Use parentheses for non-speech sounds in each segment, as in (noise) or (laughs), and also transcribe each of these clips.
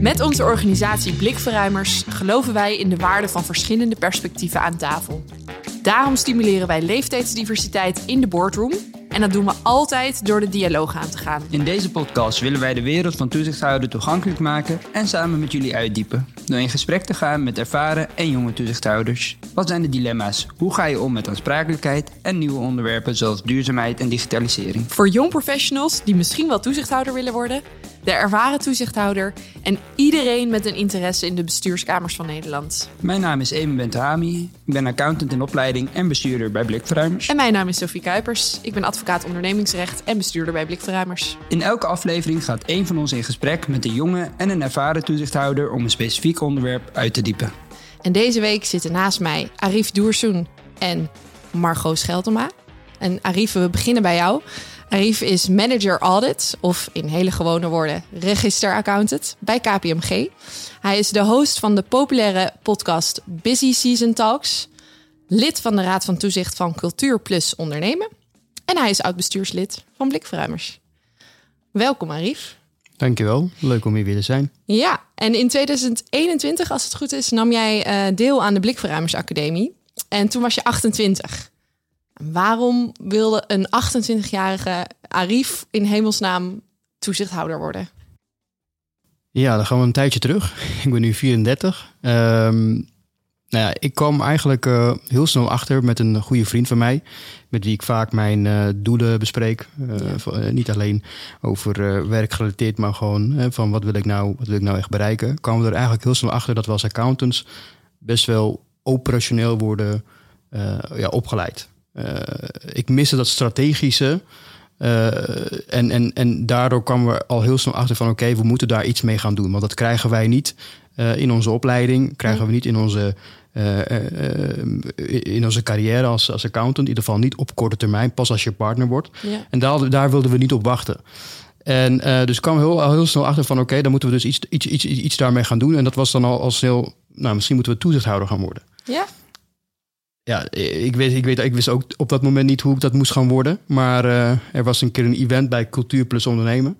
Met onze organisatie Blikverruimers geloven wij in de waarde van verschillende perspectieven aan tafel. Daarom stimuleren wij leeftijdsdiversiteit in de boardroom. En dat doen we altijd door de dialoog aan te gaan. In deze podcast willen wij de wereld van toezichthouder toegankelijk maken en samen met jullie uitdiepen. Door in gesprek te gaan met ervaren en jonge toezichthouders. Wat zijn de dilemma's? Hoe ga je om met aansprakelijkheid en nieuwe onderwerpen zoals duurzaamheid en digitalisering? Voor jong professionals die misschien wel toezichthouder willen worden, de ervaren toezichthouder en iedereen met een interesse in de bestuurskamers van Nederland. Mijn naam is Emin Bentahami. Ik ben accountant in opleiding en bestuurder bij Blikverruimers. En mijn naam is Sophie Kuipers. Ik ben advocaat ondernemingsrecht en bestuurder bij Blikverruimers. In elke aflevering gaat één van ons in gesprek met een jonge en een ervaren toezichthouder om een specifiek onderwerp uit te diepen. En deze week zitten naast mij Arif Doersoen en Margot Scheltema. En Arif, we beginnen bij jou. Arif is manager audit, of in hele gewone woorden registeraccountant bij KPMG. Hij is de host van de populaire podcast Busy Season Talks, lid van de Raad van Toezicht van Cultuur Plus Ondernemen en hij is oud-bestuurslid van Blikverruimers. Welkom Arif. Dankjewel, leuk om hier weer te zijn. Ja, en in 2021, als het goed is, nam jij uh, deel aan de Blikverruimers Academie. En toen was je 28. Waarom wilde een 28-jarige Arif in hemelsnaam toezichthouder worden? Ja, dan gaan we een tijdje terug. (laughs) Ik ben nu 34. Um, nou ja, ik kwam eigenlijk uh, heel snel achter met een goede vriend van mij, met wie ik vaak mijn uh, doelen bespreek. Uh, ja. niet alleen over werk gerelateerd, maar gewoon van wat wil ik nou, wat wil ik nou echt bereiken. Kwamen we er eigenlijk heel snel achter dat we als accountants best wel operationeel worden ja, opgeleid. Ik miste dat strategische. en, en, en daardoor kwamen we al heel snel achter van oké, okay, we moeten daar iets mee gaan doen. Want dat krijgen wij niet in onze opleiding, krijgen we niet in onze uh, in onze carrière als, als accountant. In ieder geval niet op korte termijn, pas als je partner wordt. Ja. En daar, daar wilden we niet op wachten. En dus kwam heel, heel snel achter van oké, okay, dan moeten we dus iets, iets, iets, iets daarmee gaan doen. En dat was dan al, al snel, nou misschien moeten we toezichthouder gaan worden. Ja. Ja, ik weet, ik weet, ik wist ook op dat moment niet hoe ik dat moest gaan worden. Maar uh, er was een keer een event bij Cultuur Plus Ondernemen.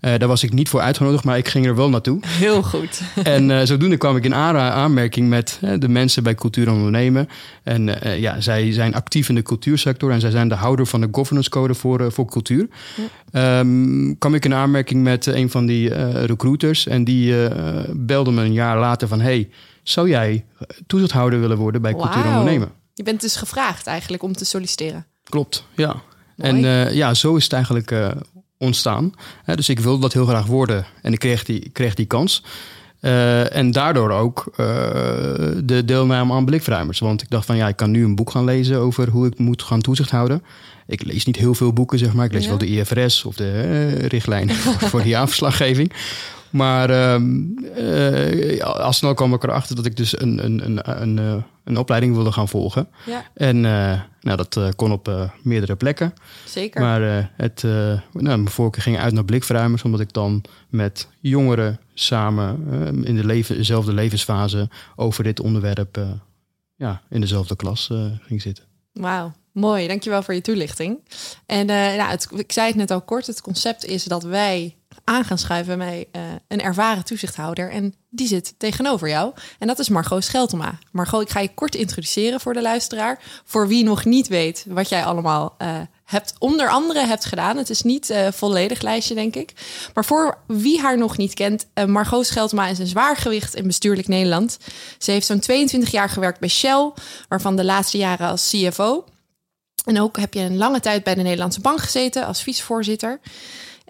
Uh, daar was ik niet voor uitgenodigd, maar ik ging er wel naartoe. Heel goed. (laughs) en uh, zodoende kwam ik in aanmerking met de mensen bij Cultuur en Ondernemen. En ja, zij zijn actief in de cultuursector en zij zijn de houder van de governance code voor, voor cultuur. Ja. Um, kwam ik in aanmerking met een van die recruiters en die belde me een jaar later van... hey, zou jij toezichthouder willen worden bij wow. Cultuur en Ondernemen? Je bent dus gevraagd eigenlijk om te solliciteren. Klopt, ja. Mooi. En ja, zo is het eigenlijk ontstaan. dus ik wilde dat heel graag worden en ik kreeg die, kreeg die kans. Uh, en daardoor ook uh, de deelname aan blikverruimers. Want ik dacht van ja, ik kan nu een boek gaan lezen over hoe ik moet gaan toezicht houden. Ik lees niet heel veel boeken, zeg maar. Ik lees ja. wel de IFRS of de uh, richtlijn (laughs) voor die jaarverslaggeving. Maar uh, al snel kwam ik erachter dat ik dus een, een, een, een, een opleiding wilde gaan volgen. Ja. En uh, nou, dat uh, kon op meerdere plekken. Zeker. Maar het, nou, mijn voorkeur ging uit naar blikverruimers, omdat ik dan met jongeren samen in de leven, dezelfde levensfase over dit onderwerp ja, in dezelfde klas ging zitten. Wauw. Mooi, dankjewel voor je toelichting. En het, ik zei het net al kort, het concept is dat wij aan gaan schuiven bij uh, een ervaren toezichthouder. En die zit tegenover jou. En dat is Margot Scheltema. Margot, ik ga je kort introduceren voor de luisteraar. Voor wie nog niet weet wat jij allemaal uh, hebt, onder andere hebt gedaan. Het is niet uh, volledig lijstje, denk ik. Maar voor wie haar nog niet kent, Margot Scheltema is een zwaargewicht in bestuurlijk Nederland. Ze heeft zo'n 22 jaar gewerkt bij Shell, waarvan de laatste jaren als CFO. En ook heb je een lange tijd bij de Nederlandse Bank gezeten als vicevoorzitter.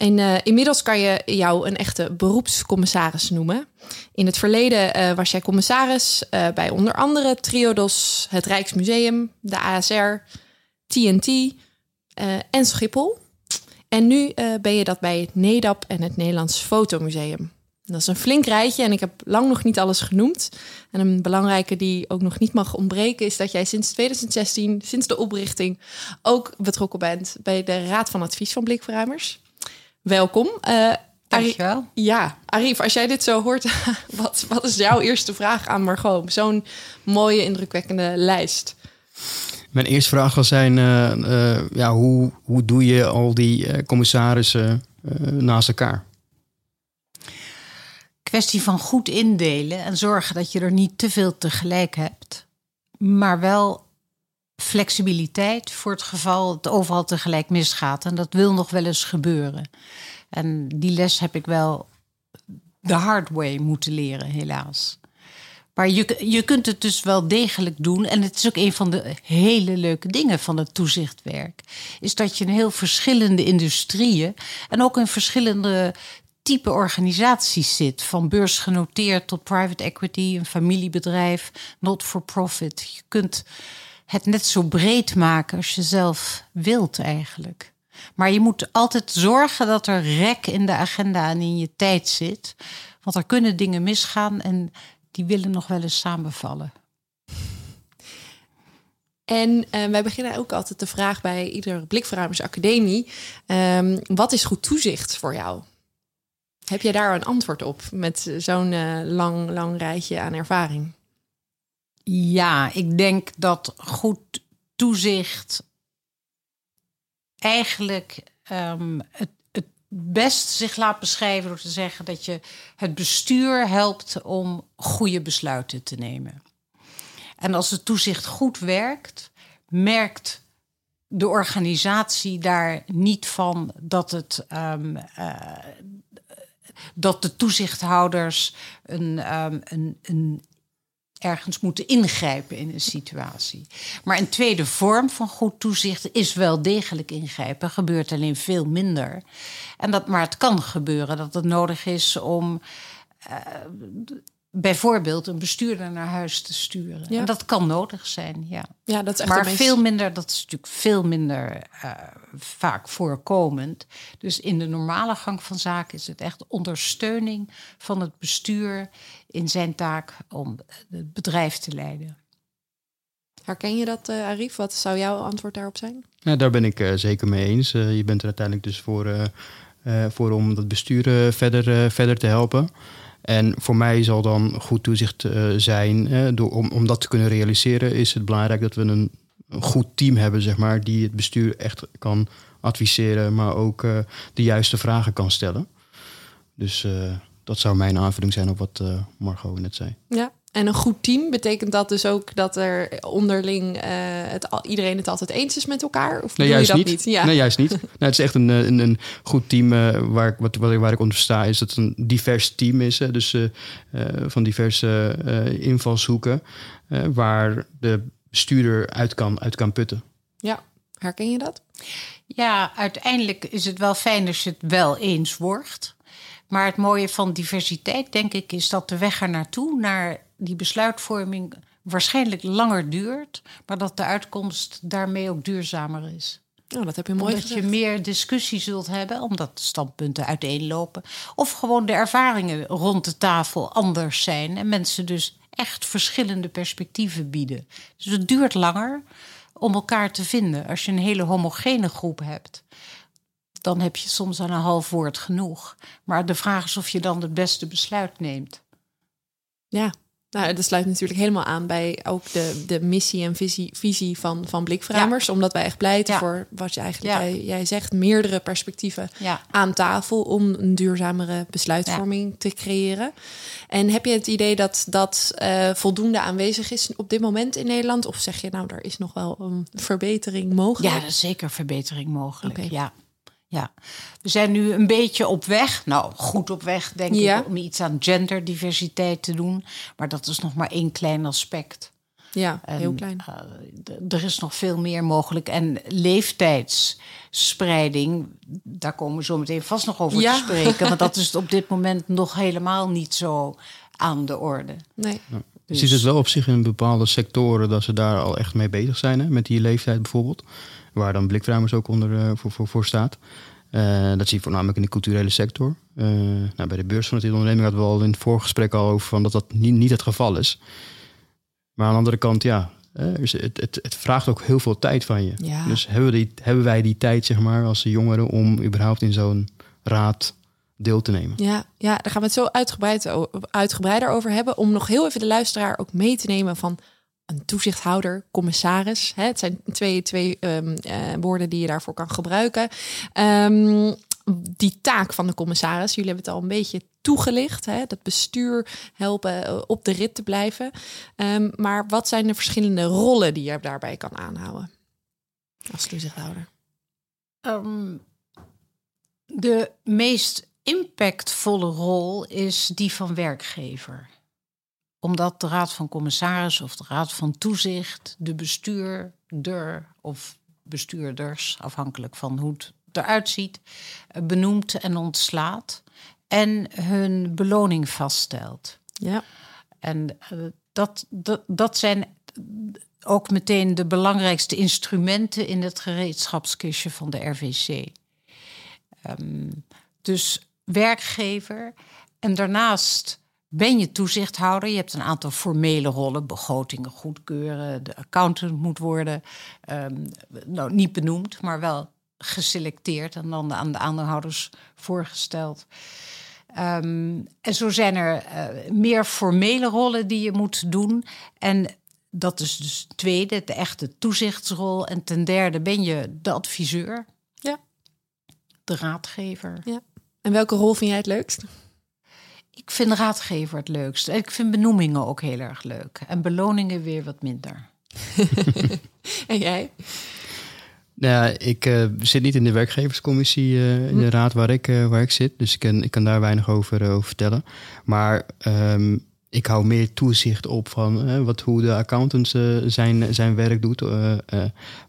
En uh, inmiddels kan je jou een echte beroepscommissaris noemen. In het verleden uh, was jij commissaris uh, bij onder andere Triodos, het Rijksmuseum, de ASR, TNT en Schiphol. En nu ben je dat bij het NEDAP en het Nederlands Fotomuseum. Dat is een flink rijtje en ik heb lang nog niet alles genoemd. En een belangrijke die ook nog niet mag ontbreken is dat jij sinds 2016, sinds de oprichting, ook betrokken bent bij de Raad van Advies van Blikverruimers. Welkom. Uh, Dankjewel. Ja, Arif, als jij dit zo hoort, (laughs) wat, wat is jouw eerste vraag aan Margot? Zo'n mooie, indrukwekkende lijst. Mijn eerste vraag zal zijn, uh, uh, ja, hoe, hoe doe je al die commissarissen naast elkaar? Kwestie van goed indelen en zorgen dat je er niet te veel tegelijk hebt, maar wel flexibiliteit voor het geval het overal tegelijk misgaat. En dat wil nog wel eens gebeuren. En die les heb ik wel de hard way moeten leren, helaas. Maar je, je kunt het dus wel degelijk doen. En het is ook een van de hele leuke dingen van het toezichtwerk. Is dat je in heel verschillende industrieën en ook in verschillende type organisaties zit. Van beursgenoteerd tot private equity, een familiebedrijf, not for profit. Je kunt het net zo breed maken als je zelf wilt eigenlijk. Maar je moet altijd zorgen dat er rek in de agenda en in je tijd zit. Want er kunnen dingen misgaan en die willen nog wel eens samenvallen. En uh, wij beginnen ook altijd de vraag bij iedere Blikverruimers Academie. Um, wat is goed toezicht voor jou? Heb je daar een antwoord op met zo'n uh, lang, lang rijtje aan ervaring? Ja, ik denk dat goed toezicht eigenlijk um, het, het best zich laat beschrijven door te zeggen dat je het bestuur helpt om goede besluiten te nemen. En als het toezicht goed werkt, merkt de organisatie daar niet van dat het um, uh, dat de toezichthouders een, um, een, een ergens moeten ingrijpen in een situatie. Maar een tweede vorm van goed toezicht is wel degelijk ingrijpen, gebeurt alleen veel minder. En dat, maar het kan gebeuren dat het nodig is om uh, bijvoorbeeld een bestuurder naar huis te sturen. Ja. En dat kan nodig zijn, ja. ja dat is echt maar veel minder, dat is natuurlijk veel minder uh, vaak voorkomend. Dus in de normale gang van zaken is het echt ondersteuning van het bestuur in zijn taak om het bedrijf te leiden. Herken je dat, uh, Arif? Wat zou jouw antwoord daarop zijn? Ja, daar ben ik uh, zeker mee eens. Uh, je bent er uiteindelijk dus voor, voor om dat bestuur verder, verder te helpen. En voor mij zal dan goed toezicht zijn. door, om, om dat te kunnen realiseren is het belangrijk dat we een, een goed team hebben, zeg maar, die het bestuur echt kan adviseren, maar ook de juiste vragen kan stellen. Dus dat zou mijn aanvulling zijn op wat Margot net zei. Ja, en een goed team betekent dat dus ook dat er onderling uh, het, iedereen het altijd eens is met elkaar? Of nee, juist je dat niet? niet? Ja. Nee, juist niet. (laughs) nou, het is echt een, een, een goed team uh, waar, ik, wat, waar ik onder sta, is dat het een divers team is. Hè? Dus van diverse invalshoeken, waar de bestuurder uit kan, uit kan putten. Ja, herken je dat? Ja, uiteindelijk is het wel fijn als je het wel eens wordt. Maar het mooie van diversiteit, denk ik, is dat de weg er naartoe, naar die besluitvorming, waarschijnlijk langer duurt, maar dat de uitkomst daarmee ook duurzamer is. Oh, dat heb je mooi omdat gezegd. je meer discussie zult hebben, omdat de standpunten uiteenlopen. Of gewoon de ervaringen rond de tafel anders zijn en mensen dus echt verschillende perspectieven bieden. Dus het duurt langer om elkaar te vinden als je een hele homogene groep hebt dan heb je soms aan een half woord genoeg. Maar de vraag is of je dan het beste besluit neemt. Ja, nou, dat sluit natuurlijk helemaal aan bij ook de, de missie en visie, visie van, van Blikvramers. Ja. Omdat wij echt pleiten ja. voor wat je eigenlijk ja. jij, jij, zegt, meerdere perspectieven aan tafel om een duurzamere besluitvorming te creëren. En heb je het idee dat dat uh, voldoende aanwezig is op dit moment in Nederland? Of zeg je nou, er is nog wel een verbetering mogelijk? Ja, er is zeker verbetering mogelijk. Okay. Ja. Ja, we zijn nu een beetje op weg. Nou, goed op weg, denk ja. ik, om iets aan genderdiversiteit te doen. Maar dat is nog maar één klein aspect. Ja, en, heel klein. Uh, er is nog veel meer mogelijk. En leeftijdsspreiding, daar komen we zo meteen vast nog over ja. te spreken. Want dat (laughs) is op dit moment nog helemaal niet zo aan de orde. Nee. Ja. Dus... Je ziet het wel op zich in bepaalde sectoren dat ze daar al echt mee bezig zijn, hè? met die leeftijd bijvoorbeeld waar dan Blikruimers ook onder uh, voor, voor, voor, staat. Uh, dat zie je voornamelijk in de culturele sector. Uh, nou, bij de beurs van het onderneming hadden we al in het voorgesprek al over van dat dat niet, niet het geval is. Maar aan de andere kant, ja, het, het, het, vraagt ook heel veel tijd van je. Ja. Dus hebben, we die, hebben wij die tijd, zeg maar, als jongeren om überhaupt in zo'n raad deel te nemen. Ja, ja, daar gaan we het zo uitgebreid, uitgebreider over hebben. Om nog heel even de luisteraar ook mee te nemen van een toezichthouder, commissaris. Hè? Het zijn twee, twee um, uh, woorden die je daarvoor kan gebruiken. Um, die taak van de commissaris. Jullie hebben het al een beetje toegelicht. Hè? Dat bestuur helpen eh, op de rit te blijven. Ehm, maar wat zijn de verschillende rollen die je daarbij kan aanhouden als toezichthouder? Ehm, de meest impactvolle rol is die van werkgever omdat de Raad van Commissaris of de Raad van Toezicht, de bestuurder of bestuurders, afhankelijk van hoe het eruit ziet, eh, benoemt en ontslaat en hun beloning vaststelt. Ja. En uh, dat, dat, dat zijn ook meteen de belangrijkste instrumenten in het gereedschapskistje van de RVC. Um, ehm, dus werkgever en daarnaast ben je toezichthouder. Je hebt een aantal formele rollen, begrotingen goedkeuren, de accountant moet worden, um, nou niet benoemd, maar wel geselecteerd en dan aan de aandeelhouders voorgesteld. Um, en zo zijn er uh, meer formele rollen die je moet doen. En dat is dus tweede, de echte toezichtsrol. En ten derde ben je de adviseur. Ja. De raadgever. Ja. En welke rol vind jij het leukst? Ik vind raadgever het leukst. Ik vind benoemingen ook heel erg leuk. En beloningen weer wat minder. (laughs) en jij? Nou, ik uh, zit niet in de werkgeverscommissie uh, in de hm. raad waar ik, uh, waar ik zit. Dus ik kan, ik kan daar weinig over, over vertellen. Maar um, ik hou meer toezicht op van wat, hoe de accountant zijn, zijn werk doet.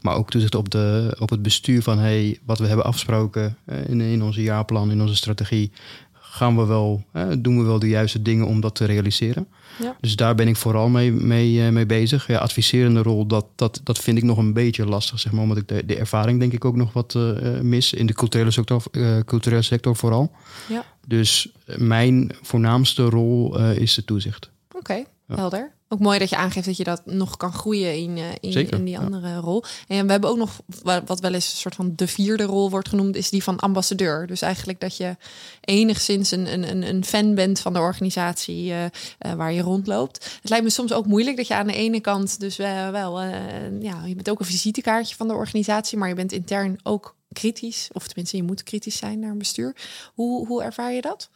maar ook toezicht op, de, op het bestuur van hey, wat we hebben afgesproken in, in onze jaarplan, in onze strategie gaan we wel, doen we wel de juiste dingen om dat te realiseren. Ja. Dus daar ben ik vooral mee, mee, eh, mee bezig. Ja, adviserende rol, dat, dat, dat vind ik nog een beetje lastig, zeg maar, omdat ik de, de ervaring denk ik ook nog wat uh, mis in de culturele sector, uh, culturele sector vooral. Ja. Dus mijn voornaamste rol is de toezicht. Oké, helder. Ook mooi dat je aangeeft dat je dat nog kan groeien in, uh, in, in, die andere rol. En we hebben ook nog wat wel eens een soort van de vierde rol wordt genoemd, is die van ambassadeur. Dus eigenlijk dat je enigszins een, een, een fan bent van de organisatie uh, uh, waar je rondloopt. Het lijkt me soms ook moeilijk dat je aan de ene kant dus wel, ja, je bent ook een visitekaartje van de organisatie, maar je bent intern ook kritisch. Of tenminste, je moet kritisch zijn naar een bestuur. Hoe, hoe ervaar je dat?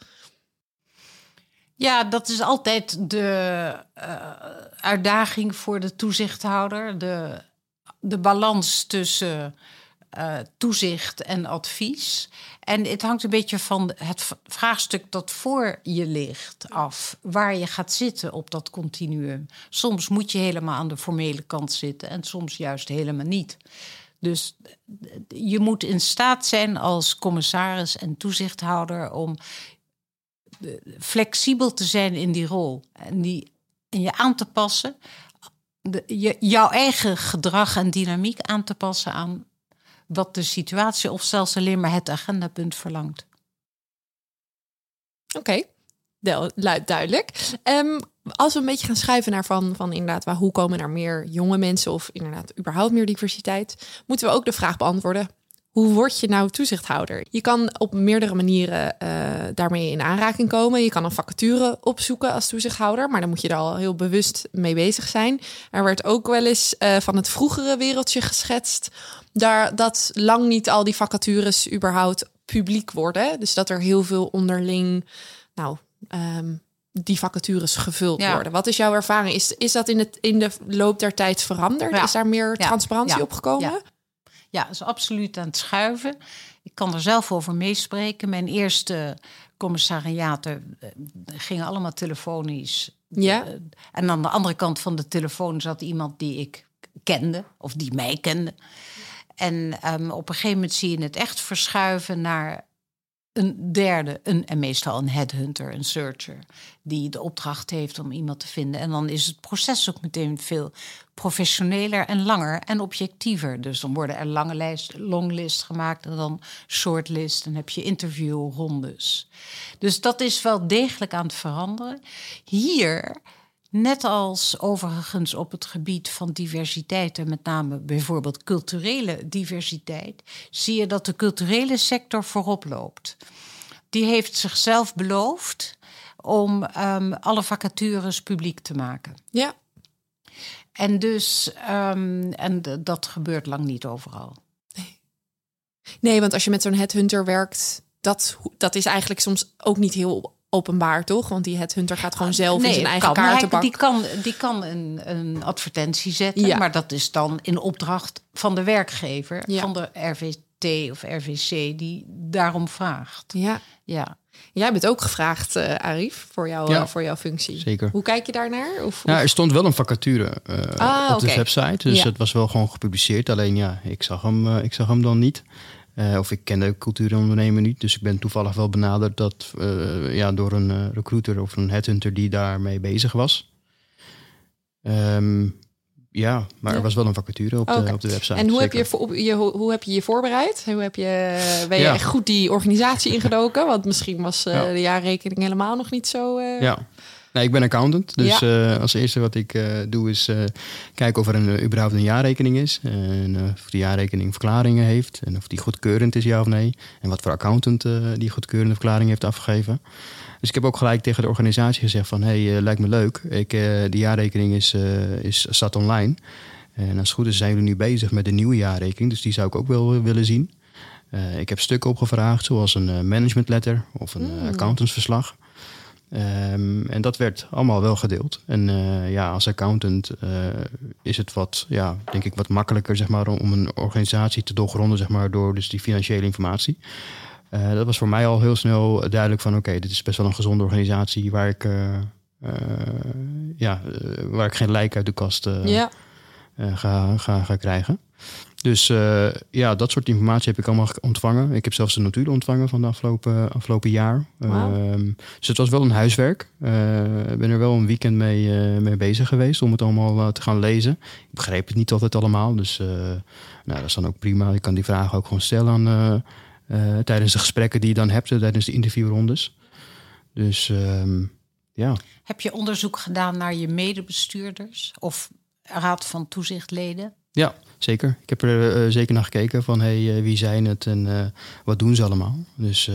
Ja, dat is altijd de uh, uitdaging voor de toezichthouder. De, de balans tussen uh, toezicht en advies. En het hangt een beetje van het vraagstuk dat voor je ligt af. Waar je gaat zitten op dat continuum. Soms moet je helemaal aan de formele kant zitten en soms juist helemaal niet. Dus je moet in staat zijn als commissaris en toezichthouder om flexibel te zijn in die rol. En, die, en je aan te passen. De, je, jouw eigen gedrag en dynamiek aan te passen aan wat de situatie of zelfs alleen maar het agendapunt verlangt. Oké, okay. duidelijk. Um, als we een beetje gaan schuiven naar van, van inderdaad, waar, hoe komen er meer jonge mensen of inderdaad überhaupt meer diversiteit, moeten we ook de vraag beantwoorden: hoe word je nou toezichthouder? Je kan op meerdere manieren uh, daarmee in aanraking komen. Je kan een vacature opzoeken als toezichthouder, maar dan moet je er al heel bewust mee bezig zijn. Er werd ook wel eens uh, van het vroegere wereldje geschetst daar, dat lang niet al die vacatures überhaupt publiek worden. Dus dat er heel veel onderling, nou, um, die vacatures gevuld ja. worden. Wat is jouw ervaring? Is, is dat in, het, in de loop der tijd veranderd? Ja. Is daar meer transparantie opgekomen? Ja, is absoluut aan het schuiven. Ik kan er zelf over meespreken. Mijn eerste commissariaten eh, gingen allemaal telefonisch. Ja. Eh, en aan de andere kant van de telefoon zat iemand die ik kende, of die mij kende. En um, op een gegeven moment zie je het echt verschuiven naar een derde, een, en meestal een headhunter, een searcher, die de opdracht heeft om iemand te vinden. En dan is het proces ook meteen veel professioneler en langer en objectiever. Dus dan worden er lange lijst, longlist gemaakt en dan shortlist. Dan heb je interviewrondes. Dus dat is wel degelijk aan het veranderen. Hier Net als overigens op het gebied van diversiteit en met name bijvoorbeeld culturele diversiteit, zie je dat de culturele sector voorop loopt. Die heeft zichzelf beloofd om um, alle vacatures publiek te maken. Ja. En dus, um, en dat gebeurt lang niet overal. Nee. nee, want als je met zo'n headhunter werkt, dat, dat is eigenlijk soms ook niet heel openbaar, toch? Want die headhunter gaat gewoon zelf in zijn eigen kan, hij- kaartenbak. Die kan, die kan een, een advertentie zetten, Ja. maar dat is dan in opdracht van de werkgever, Ja. van de RVT of RVC, die daarom vraagt. Ja. Ja. Jij bent ook gevraagd, eh Arif, voor, jou, Ja. eh, voor jouw functie. Zeker. Hoe kijk je daarnaar? Of, er stond wel een vacature eh, Ah, op de website. Dus Ja. het was wel gewoon gepubliceerd. Alleen ja, ik zag hem, ik zag hem dan niet. Eh, of ik ken de cultuurondernemer niet. Dus ik ben toevallig wel benaderd dat, eh, ja, door een eh, recruiter of een headhunter die daarmee bezig was. Ehm, ja, maar Ja. er was wel een vacature op, de, op de website. en hoe heb, je, je, hoe hoe heb je je voorbereid? Hoe heb je, ben je Ja. echt goed die organisatie ingedoken? Want misschien was Ja. de jaarrekening helemaal nog niet zo... Ja. Nee, ik ben accountant. Dus eh, als eerste wat ik eh, doe is eh, kijken of er een, überhaupt een jaarrekening is. En of die jaarrekening verklaringen heeft. En of die goedkeurend is, ja of nee. En wat voor accountant die goedkeurende verklaring heeft afgegeven. Dus ik heb ook gelijk tegen de organisatie gezegd van... hé, hey, lijkt me leuk. Ik, de jaarrekening is, is, staat online. En als het goed is zijn jullie nu bezig met de nieuwe jaarrekening. Dus die zou ik ook wel willen zien. Ik heb stukken opgevraagd, zoals een eh, management letter of een eh, accountantsverslag. Ehm, en dat werd allemaal wel gedeeld. En eh, ja, als accountant eh, is het wat, ja, denk ik, wat makkelijker zeg maar, om een organisatie te doorgronden zeg maar, door dus die financiële informatie. Eh, dat was voor mij al heel snel duidelijk van oké, dit is best wel een gezonde organisatie waar ik, ja, waar ik geen lijk uit de kast ja. ga, ga, ga krijgen. Dus eh, ja, dat soort informatie heb ik allemaal ge- ontvangen. Ik heb zelfs de notulen ontvangen van de afgelopen, afgelopen jaar. Ehm, dus het was wel een huiswerk. Eh, Ik ben er wel een weekend mee, eh, mee bezig geweest om het allemaal eh, te gaan lezen. Ik begreep het niet altijd allemaal, dus eh, nou, dat is dan ook prima. Ik kan die vragen ook gewoon stellen aan, eh, eh, tijdens de gesprekken die je dan hebt, eh, tijdens de interviewrondes. Dus ehm, ja, Heb je onderzoek gedaan naar je medebestuurders of raad van toezichtleden? Ja, zeker. Ik heb er eh, zeker naar gekeken van hey, eh, wie zijn het en eh, wat doen ze allemaal. Dus,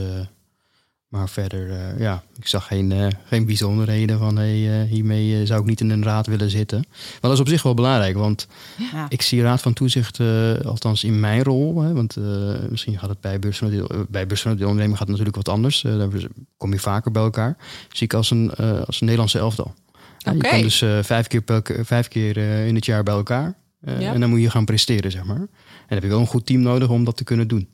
maar verder, ja, ik zag geen, geen bijzonderheden van hey, hiermee zou ik niet in een raad willen zitten. Maar dat is op zich wel belangrijk, want Ja. ik zie raad van toezicht, althans in mijn rol, hè, want misschien gaat het bij beursgenoteerde bij gaat het natuurlijk wat anders. Daar kom je vaker bij elkaar. Zie ik als een, als een Nederlandse elftal. Oké. Je kan dus vijf keer, per- vijf keer in het jaar bij elkaar. Eh, Ja. En dan moet je gaan presteren, zeg maar. En dan heb je wel een goed team nodig om dat te kunnen doen.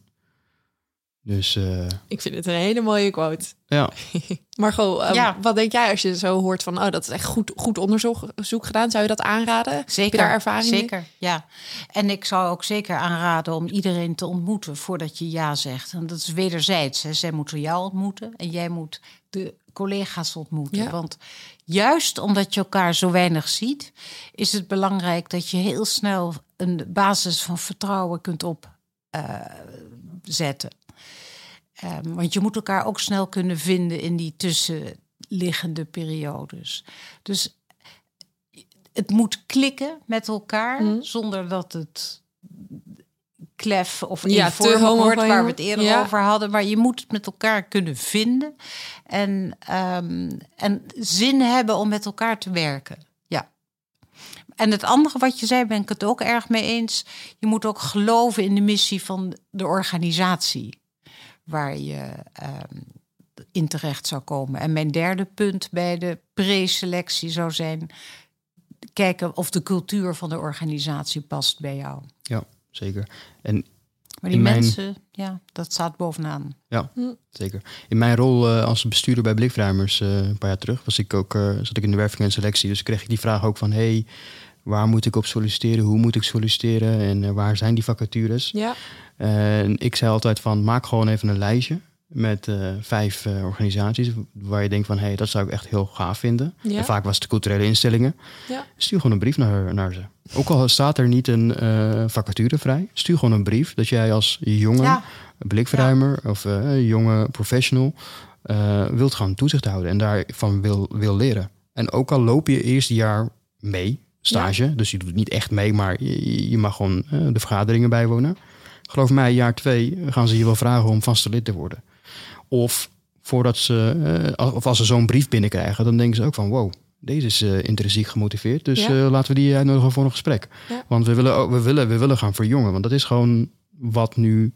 Dus eh, Ik vind het een hele mooie quote. ja, (laughs) Margot, eh, Ja. wat denk jij als je zo hoort van... oh, dat is echt goed, goed onderzoek zoek gedaan? Zou je dat aanraden? Heb je daar ervaring mee? Zeker, ja. En ik zou ook zeker aanraden om iedereen te ontmoeten voordat je ja zegt. En dat is wederzijds. Hè. Zij moeten jou ontmoeten en jij moet de collega's ontmoeten. Ja. Want juist omdat je elkaar zo weinig ziet, is het belangrijk dat je heel snel een basis van vertrouwen kunt opzetten. Ehm, want je moet elkaar ook snel kunnen vinden in die tussenliggende periodes. Dus het moet klikken met elkaar Mhm. zonder dat het klef of Ja, ja, wordt homogeen. waar we het eerder Ja. over hadden. Maar je moet het met elkaar kunnen vinden en, ehm, en zin hebben om met elkaar te werken. Ja. En het andere wat je zei, ben ik het ook erg mee eens. Je moet ook geloven in de missie van de organisatie waar je ehm, in terecht zou komen. En mijn derde punt bij de preselectie zou zijn kijken of de cultuur van de organisatie past bij jou. ja, zeker. En Maar die In mijn- mensen, ja, dat staat bovenaan. Ja, zeker. In mijn rol eh, als bestuurder bij Blikruimers eh, een paar jaar terug was ik ook, eh, zat ik in de werving en selectie. Dus kreeg ik die vraag ook van hey, waar moet ik op solliciteren? Hoe moet ik solliciteren? En waar zijn die vacatures? Ja, En ik zei altijd van maak gewoon even een lijstje met eh, vijf eh, organisaties waar je denkt van hé, hey, dat zou ik echt heel gaaf vinden. Ja. En vaak was het de culturele instellingen. ja. Stuur gewoon een brief naar, naar ze. Ook al staat er niet een eh, vacature vrij, stuur gewoon een brief dat jij als jonge Ja. blikverruimer of jonge professional wilt gaan toezicht houden en daarvan wil, wil leren. En ook al loop je eerste jaar mee, stage, dus je doet niet echt mee, maar je, je mag gewoon de vergaderingen bijwonen. Geloof mij, jaar twee gaan ze je wel vragen om vaste lid te worden. Of voordat ze, eh, of als ze zo'n brief binnenkrijgen, dan denken ze ook van wow, deze is eh, intrinsiek gemotiveerd. Dus Ja. eh, laten we die uitnodigen voor een gesprek. Ja. Want we willen, ook- we, willen, we willen gaan verjongen. Want dat is gewoon wat nu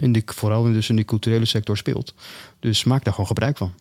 in de, vooral dus in de culturele sector speelt. Dus maak daar gewoon gebruik van.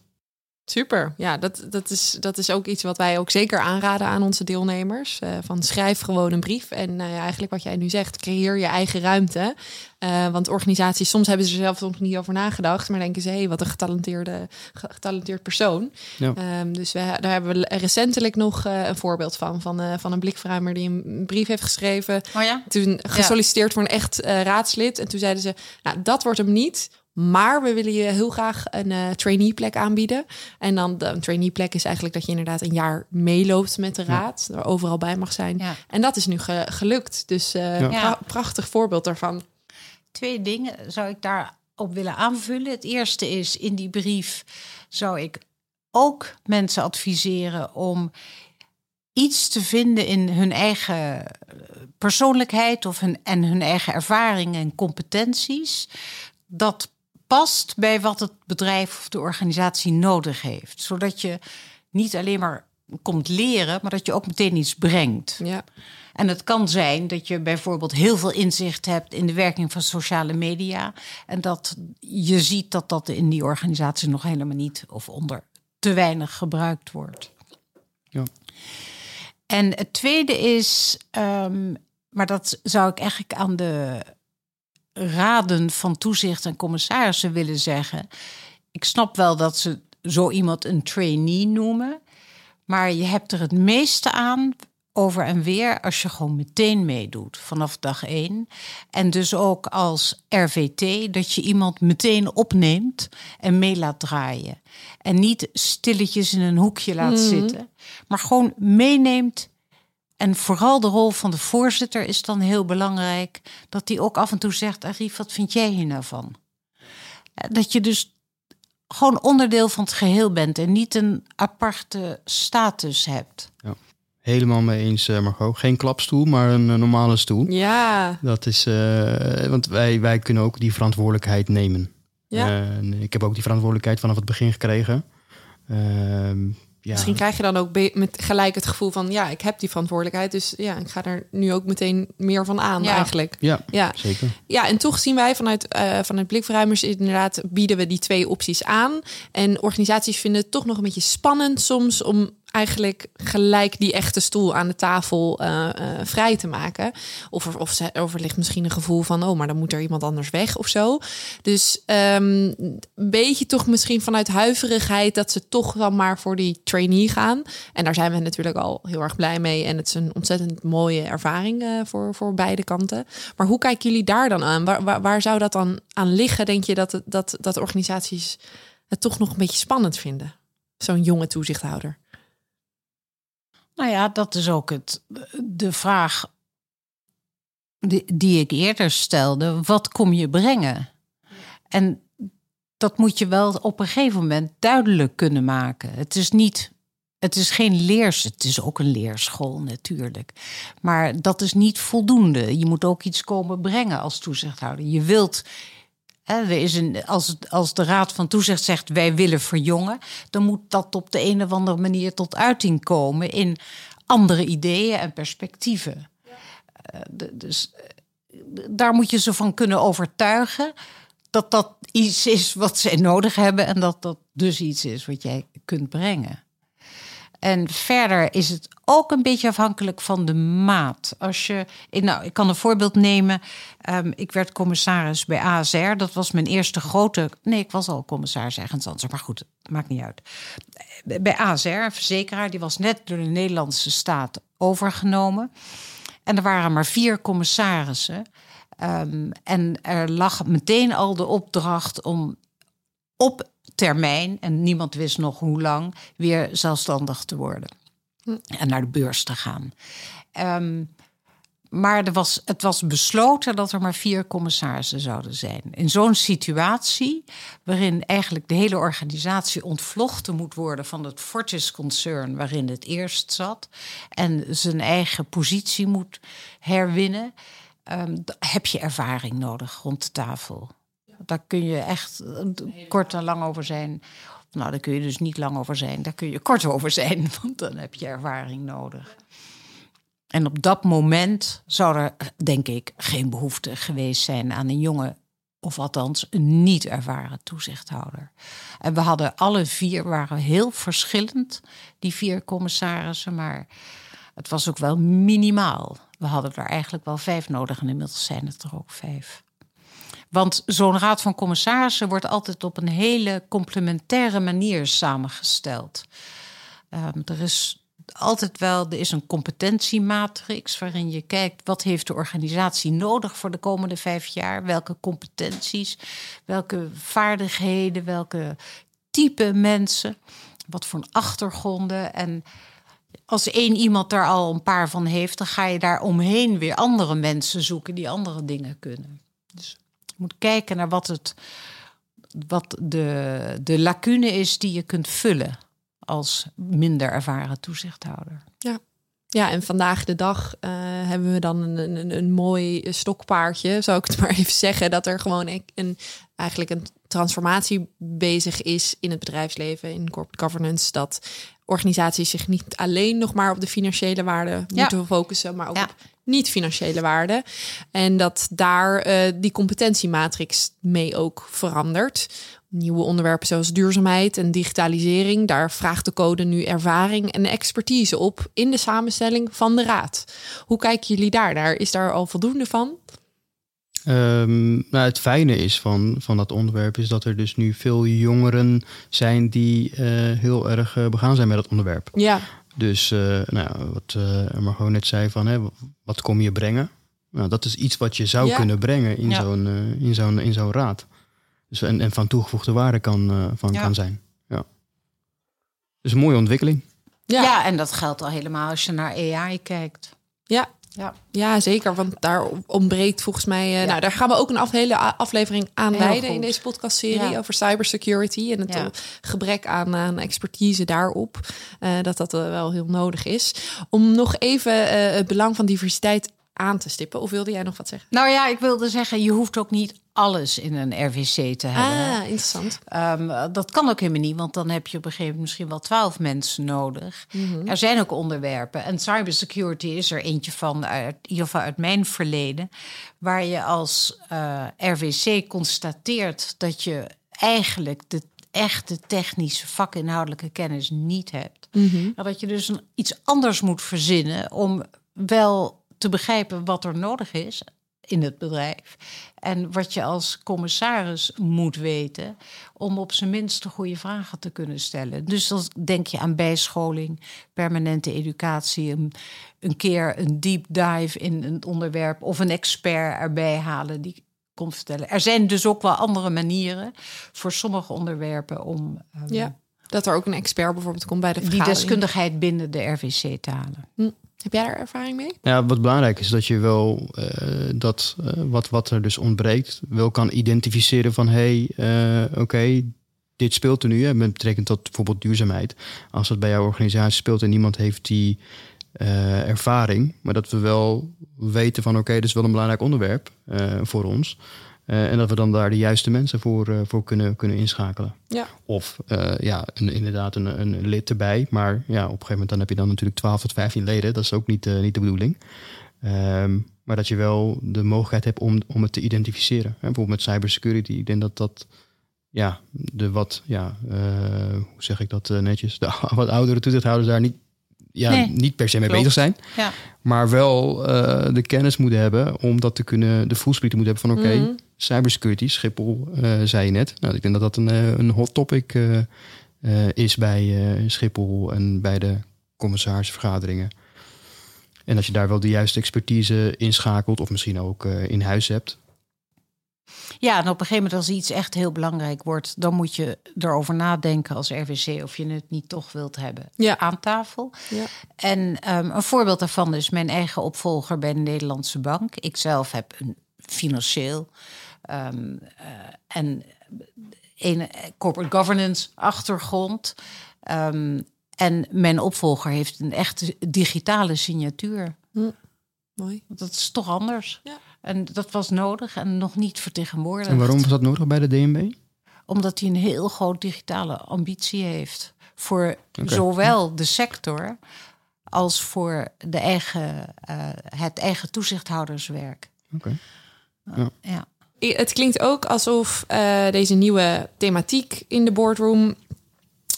Super. Ja, dat, dat, is, dat is ook iets wat wij ook zeker aanraden aan onze deelnemers. Uh, van schrijf gewoon een brief. En uh, eigenlijk wat jij nu zegt, creëer je eigen ruimte. Uh, want organisaties, soms hebben ze er zelf nog niet over nagedacht. Maar denken ze, hé, hey, wat een getalenteerde, getalenteerd persoon. Ja. Um, dus we, daar hebben we recentelijk nog een voorbeeld van. Van, van een blikverruimer die een brief heeft geschreven. Oh ja? Toen gesolliciteerd ja. voor een echt raadslid. En toen zeiden ze, nou, dat wordt hem niet. Maar we willen je heel graag een uh, trainee plek aanbieden. En dan de trainee plek is eigenlijk dat je inderdaad een jaar meeloopt met de raad. Ja. Er overal bij mag zijn. Ja. En dat is nu ge gelukt. Dus uh, pra prachtig voorbeeld daarvan. Twee dingen zou ik daarop willen aanvullen. Het eerste is in die brief zou ik ook mensen adviseren om iets te vinden in hun eigen persoonlijkheid of hun, en hun eigen ervaringen en competenties. Dat past bij wat het bedrijf of de organisatie nodig heeft. Zodat je niet alleen maar komt leren, maar dat je ook meteen iets brengt. Ja. En het kan zijn dat je bijvoorbeeld heel veel inzicht hebt in de werking van sociale media. En dat je ziet dat dat in die organisatie nog helemaal niet of onder te weinig gebruikt wordt. Ja. En het tweede is, um, maar dat zou ik eigenlijk aan de raden van toezicht en commissarissen willen zeggen. Ik snap wel dat ze zo iemand een trainee noemen. Maar je hebt er het meeste aan over en weer als je gewoon meteen meedoet vanaf dag één. En dus ook als RVT dat je iemand meteen opneemt en mee laat draaien. En niet stilletjes in een hoekje laat Mhm. zitten, maar gewoon meeneemt. En vooral de rol van de voorzitter is dan heel belangrijk. Dat die ook af en toe zegt: Arief, wat vind jij hier nou van? Dat je dus gewoon onderdeel van het geheel bent en niet een aparte status hebt. Helemaal mee eens, eh, Margot. Geen klapstoel, maar een eh, normale stoel. Ja, Dat is, eh, want wij, wij kunnen ook die verantwoordelijkheid nemen. ja. En ik heb ook die verantwoordelijkheid vanaf het begin gekregen. Ehm, ja. Misschien krijg je dan ook met gelijk het gevoel van... ja, ik heb die verantwoordelijkheid, dus ja, ik ga er nu ook meteen meer van aan Ja. eigenlijk. Ja, Ja. zeker. Ja, en toch zien wij vanuit, eh vanuit Blikverruimers inderdaad bieden we die twee opties aan. En organisaties vinden het toch nog een beetje spannend soms om eigenlijk gelijk die echte stoel aan de tafel eh, eh, vrij te maken. Of er, of, ze, of ligt misschien een gevoel van, oh, maar dan moet er iemand anders weg of zo. Dus ehm, een beetje toch misschien vanuit huiverigheid dat ze toch dan maar voor die trainee gaan. En daar zijn we natuurlijk al heel erg blij mee. En het is een ontzettend mooie ervaring eh, voor, voor beide kanten. Maar hoe kijken jullie daar dan aan? Waar, waar, zou dat dan aan liggen? Denk je dat, dat, dat organisaties het toch nog een beetje spannend vinden? Zo'n jonge toezichthouder. Nou ja, dat is ook het, de vraag die, die ik eerder stelde. Wat kom je brengen? En dat moet je wel op een gegeven moment duidelijk kunnen maken. Het is niet. Het is geen leers, het is ook een leerschool natuurlijk. Maar dat is niet voldoende. Je moet ook iets komen brengen als toezichthouder. Je wilt er is een, als, als de Raad van Toezicht zegt wij willen verjongen, dan moet dat op de een of andere manier tot uiting komen in andere ideeën en perspectieven. Eh, dus eh, daar moet je ze van kunnen overtuigen dat dat iets is wat zij nodig hebben en dat dat dus iets is wat jij kunt brengen. En verder is het ook een beetje afhankelijk van de maat. Als je, nou, ik kan een voorbeeld nemen. Ehm, ik werd commissaris bij ASR. Dat was mijn eerste grote. Nee, ik was al commissaris ergens anders. Maar goed, maakt niet uit. Bij ASR, een verzekeraar, die was net door de Nederlandse staat overgenomen. En er waren maar vier commissarissen. Ehm, en er lag meteen al de opdracht om op termijn, en niemand wist nog hoe lang, weer zelfstandig te worden. En naar de beurs te gaan. Ehm, maar er was, het was besloten dat er maar vier commissarissen zouden zijn. In zo'n situatie, waarin eigenlijk de hele organisatie ontvlochten moet worden van het Fortis-concern waarin het eerst zat, en zijn eigen positie moet herwinnen, ehm, heb je ervaring nodig rond de tafel. Daar kun je echt eh, kort en lang over zijn. Nou, daar kun je dus niet lang over zijn. Daar kun je kort over zijn, (laughs) want dan heb je ervaring nodig. En op dat moment zou er, denk ik, geen behoefte geweest zijn aan een jonge, of althans een niet ervaren toezichthouder. En we hadden alle vier, waren heel verschillend, die vier commissarissen, maar het was ook wel minimaal. We hadden er eigenlijk wel vijf nodig en inmiddels zijn het er ook vijf. Want zo'n raad van commissarissen wordt altijd op een hele complementaire manier samengesteld. Um, er is altijd wel, er is een competentiematrix waarin je kijkt wat heeft de organisatie nodig voor de komende vijf jaar, welke competenties, welke vaardigheden, welke type mensen, wat voor achtergronden? En als één iemand daar al een paar van heeft, dan ga je daar omheen weer andere mensen zoeken die andere dingen kunnen. Dus je moet kijken naar wat, het, wat de, de lacune is die je kunt vullen als minder ervaren toezichthouder. Ja. Ja, en vandaag de dag uh, hebben we dan een, een, een mooi stokpaardje, zou ik het (laughs) maar even zeggen. Dat er gewoon een, een, eigenlijk een transformatie bezig is in het bedrijfsleven, in corporate governance. Dat organisaties zich niet alleen nog maar op de financiële waarden ja. moeten focussen, maar ook ja. op niet-financiële waarden. En dat daar uh, die competentiematrix mee ook verandert nieuwe onderwerpen zoals duurzaamheid en digitalisering. Daar vraagt de code nu ervaring en expertise op in de samenstelling van de raad. Hoe kijken jullie daar naar? Is daar al voldoende van? Um, nou, het fijne is van, van dat onderwerp is dat er dus nu veel jongeren zijn die uh, heel erg uh, begaan zijn met dat onderwerp. Ja. Dus uh, nou, wat Margot net zei van hè, wat kom je brengen? Nou, dat is iets wat je zou ja. kunnen brengen in ja. zo'n in zo'n in zo'n raad. Dus en, en van toegevoegde waarde kan, uh, van ja. kan zijn. Ja. Dus een mooie ontwikkeling. Ja. ja, en dat geldt al helemaal als je naar AI kijkt. Ja, ja. ja, zeker. Want daar ontbreekt volgens mij. Uh, ja. Nou, daar gaan we ook een af, hele aflevering aan wijden in deze podcastserie ja. over cybersecurity en het ja. gebrek aan, aan expertise daarop. Uh, dat dat uh, wel heel nodig is. Om nog even het belang van diversiteit aan te stippen. Of wilde jij nog wat zeggen? Nou ja, ik wilde zeggen, je hoeft ook niet alles in een RVC te hebben. Ah, interessant. Um, dat kan ook helemaal niet, want dan heb je op een gegeven moment misschien wel twaalf mensen nodig. Mm -hmm. Er zijn ook onderwerpen. En cybersecurity is er eentje van, uit, in ieder geval uit mijn verleden, waar je als uh, RVC constateert dat je eigenlijk de echte technische vakinhoudelijke kennis niet hebt. Mm -hmm. Dat je dus een, iets anders moet verzinnen om wel te begrijpen wat er nodig is in het bedrijf. En wat je als commissaris moet weten om op zijn minst de goede vragen te kunnen stellen. Dus dan denk je aan bijscholing, permanente educatie, een, een keer een deep dive in een onderwerp of een expert erbij halen die komt vertellen. Er zijn dus ook wel andere manieren voor sommige onderwerpen om. Um, ja, dat er ook een expert bijvoorbeeld komt bij de vergadering. Die deskundigheid binnen de RVC te halen. Hm. Heb jij daar ervaring mee? Ja, wat belangrijk is dat je wel uh, dat uh, wat, wat er dus ontbreekt, wel kan identificeren van hé, hey, uh, oké, dit speelt er nu, hè, met betrekking tot bijvoorbeeld duurzaamheid. Als dat bij jouw organisatie speelt en niemand heeft die ervaring, maar dat we wel weten van oké, dit is wel een belangrijk onderwerp voor ons. Uh, en dat we dan daar de juiste mensen voor, uh, voor kunnen, kunnen inschakelen. Ja. Of uh, ja, een, inderdaad een, een lid erbij. Maar ja, op een gegeven moment dan heb je dan natuurlijk 12 tot 15 leden. Dat is ook niet, niet de bedoeling. Um, maar dat je wel de mogelijkheid hebt om, om het te identificeren. Hè, bijvoorbeeld met cybersecurity. Ik denk dat dat ja, de wat, ja, hoe zeg ik dat netjes? De (laughs) wat oudere toezichthouders daar niet ja, nee, niet per se mee klopt. bezig zijn. Ja. Maar wel uh, de kennis moeten hebben om dat te kunnen, de voelspriet te moeten hebben van oké, okay, mm. Cybersecurity, Schiphol, uh, zei je net. Nou, ik denk dat dat een, een hot topic uh, is bij Schiphol en bij de commissarisvergaderingen. En dat je daar wel de juiste expertise inschakelt of misschien ook in huis hebt. Ja, en op een gegeven moment als iets echt heel belangrijk wordt, dan moet je erover nadenken als RVC of je het niet toch wilt hebben ja. aan tafel. Ja. En um, een voorbeeld daarvan is mijn eigen opvolger bij de Nederlandse Bank. Ik zelf heb een financieel um, uh, en een corporate governance achtergrond. Um, en mijn opvolger heeft een echte digitale signatuur. Hm. Mooi. Dat is toch anders. Ja. En dat was nodig en nog niet vertegenwoordigd. En waarom was dat nodig bij de DNB? Omdat hij een heel groot digitale ambitie heeft. Voor okay. zowel de sector als voor de eigen, eh, het eigen toezichthouderswerk. Oké. Ja. Het klinkt ook alsof eh, deze nieuwe thematiek in de boardroom,